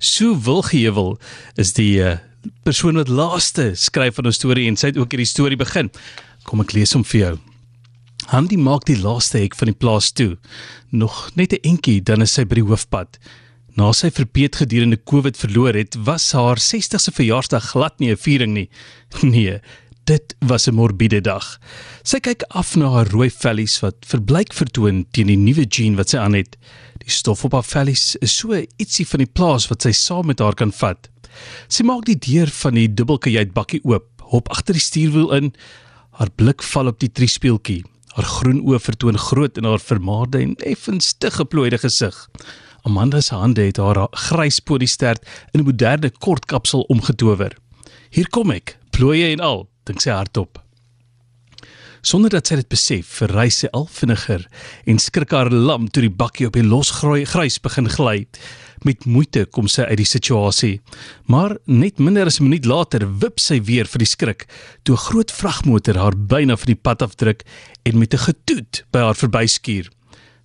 So Wilgeheuwel is die uh, persoon wat laaste skryf van 'n storie en sy het ook hierdie storie begin. Kom ek lees hom vir jou. Handy maak die laaste hek van die plaas toe. Nog net 'n entjie dan is sy by die hoofpad. Na sy verpeet gedurende COVID verloor het, was haar 60ste verjaarsdag glad nie 'n viering nie. Nee, dit was 'n morbiede dag. Sy kyk af na haar rooi vellies wat verbleik vertoon teen die nuwe jean wat sy aan het. Die stof op haar vellies is so ietsie van die plaas wat sy saam met haar kan vat. Sy maak die deur van die dubbelkajuit bakkie oop, hop agter die stuurwiel in. Haar blik val op die triespeeltjie. Haar groen oë vertoon groot in haar vermaarde en effens te geplooide gesig. Amanda se hande het haar grys podiestert in 'n moderne kort kapsel omgetower. "Hier kom ek, plooie en al," dink sy hardop. Sonder dat sy dit besef, verrys sy al vinniger en skrik haar lam toe die bakkie op die losgroei grys begin gly. Met moeite kom sy uit die situasie, maar net minder as 'n minuut later wip sy weer vir die skrik toe 'n groot vragmotor haar byna van die pad afdruk en met 'n getoet by haar verbyskuur.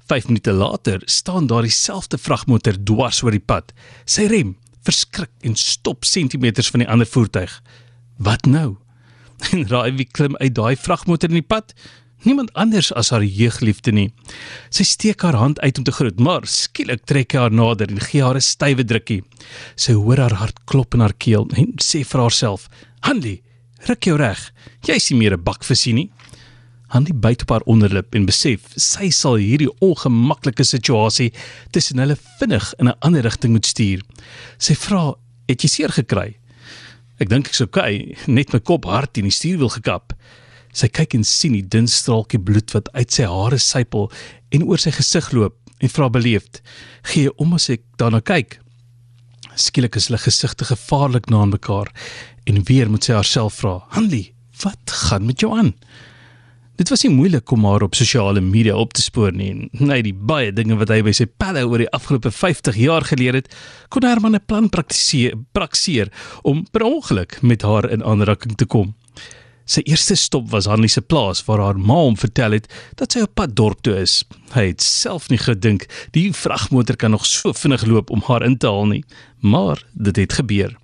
5 minute later staan daar dieselfde vragmotor dwars oor die pad. Sy rem, verskrik en stop sentimeters van die ander voertuig. Wat nou? En raai wie klim uit daai vragmotor in die pad? Niemand anders as haar jeugliefde nie. Sy steek haar hand uit om te groet, maar skielik trek hy haar nader en gee haar 'n stywe drukkie. Sy hoor haar hart klop in haar keel en sê vir haarself: "Hanlie, ruk jou reg. Jy is nie meer 'n bakvisie nie." Hanlie byt op haar onderlip en besef sy sal hierdie ongemaklike situasie tussen hulle vinnig in 'n ander rigting moet stuur. Sy vra: "Het jy seer gekry?" Ek dink ek's okay, net my kop hard in die stuurwiel gekap. Sy kyk en sien die dun straaltjie bloed wat uit sy hare sypel en oor sy gesig loop en vra beleefd: "Gee om as ek daarna kyk?" Skielik is hulle gesigte gevaarlik na mekaar en weer moet sy haarself vra: "Hanlie, wat gaan met jou aan?" Dit was nie moeilik om haar op sosiale media op te spoor nie. Net die baie dinge wat hy by sy pelle oor die afgelope 50 jaar geleer het, kon Herman 'n plan praktiseer, praktiseer om per ongeluk met haar in aanraking te kom. Sy eerste stop was Hanlie se plaas waar haar ma hom vertel het dat sy op pad dorp toe is. Hy het self nie gedink die vragmotor kan nog so vinnig loop om haar in te haal nie, maar dit het gebeur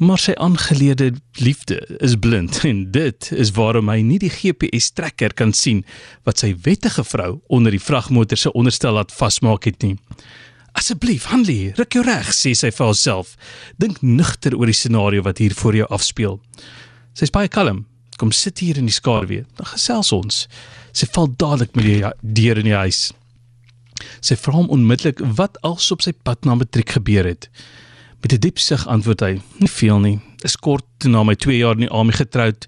maar sy aangeleerde liefde is blind en dit is waarom hy nie die GPS trekker kan sien wat sy wettige vrou onder die vragmotor se onderstel laat vasmaak het nie. Asseblief, Hanlie, ruk jou reg, sê sy vir haarself. Dink nugter oor die scenario wat hier voor jou afspeel. Sy's baie kalm. Kom sit hier in die skaduwee. Dan gesels ons. Sy val dadelik met die deur in die huis. Sy vra hom onmiddellik wat als op sy pad na matriek gebeur het. Met 'n diep sug antwoord hy: "Nie veel nie. Is kort na my 2 jaar in die army getroud,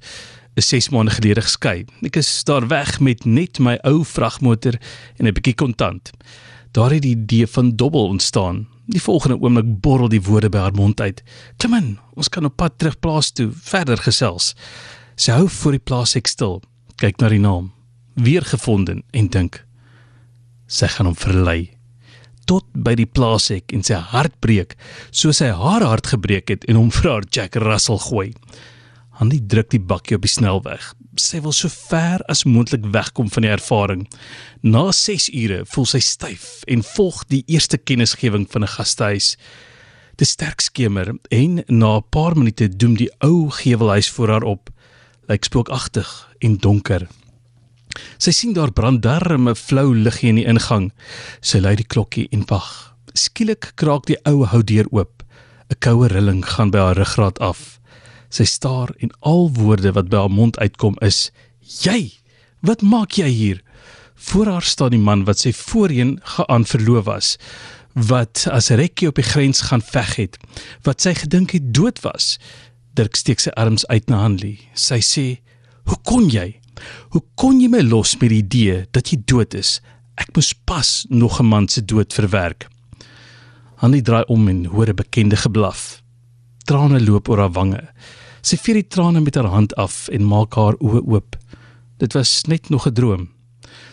is 6 maande gelede geskei. Ek is daar weg met net my ou vragmotor en 'n bietjie kontant." Daar het die idee van dobbel ontstaan. Die volgende oomblik borrel die woorde by haar mond uit. "Kom in, ons kan op pad terug plaas toe, verder gesels." Sy hou voor die plaas ek stil, kyk na die naam, weer gevonden en dink: "Sy gaan hom verlei." Tot by die plaashek en sy hart breek, soos hy haar hart gebreek het en hom vir haar Jack Russell gooi. Hanlie druk die bakkie op die snelweg. Sy wil so ver as moontlik wegkom van die ervaring. Na 6 ure voel sy styf en volg die eerste kennisgewing van 'n gastehuis. Dit sterk skemer en na 'n paar minute doem die ou gewelhuis voor haar op. Lyk spookagtig en donker. Sy sien daar brand darm 'n flou liggie in die ingang. Sy lui die klokkie en wag. Skielik kraak die ou houdeur oop. 'n Koue rilling gaan by haar ruggraat af. Sy staar en al woorde wat by haar mond uitkom is: "Jy, wat maak jy hier?" Voor haar staan die man wat sy voorheen geaan verloof was, wat as rekkie op die grens gaan veg het, wat sy gedink het dood was. Dirk steek sy arms uit na Hanlie. Sy sê: "Hoe kon jy?" Hoe kon jy my los met die idee dat jy dood is? Ek moes pas nog 'n man se dood verwerk. Annie draai om en hoor 'n bekende geblaf. Trane loop oor haar wange. Sy vee die trane met haar hand af en maak haar oë oop. Dit was net nog 'n droom.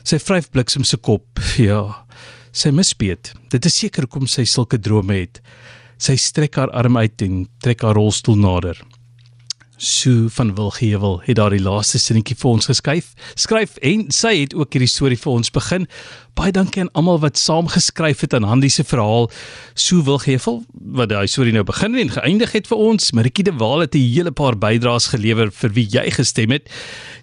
Sy vryf bliksem se kop. Ja. Sy mispeet. Dit is seker hoekom sy sulke drome het. Sy strek haar arm uit en trek haar rolstoel nader. Sue van Wilgewel het daardie laaste sinnetjie vir ons geskryf. Skryf en sy het ook hierdie storie vir ons begin. Baie dankie aan almal wat saamgeskryf het aan Handy se verhaal. Sue Wilgewel wat daai storie nou begin en geëindig het vir ons. Maritjie de Waal het 'n hele paar bydraes gelewer vir wie jy gestem het.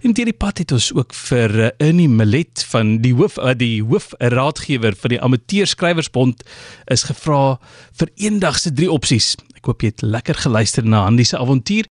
En deur die pad het ons ook vir Ernie Millet van die hoof uh, die hoof raadgewer van die Amateurskrywersbond is gevra vir eendag se drie opsies. Ek hoop jy het lekker geluister na Handy se avontuur.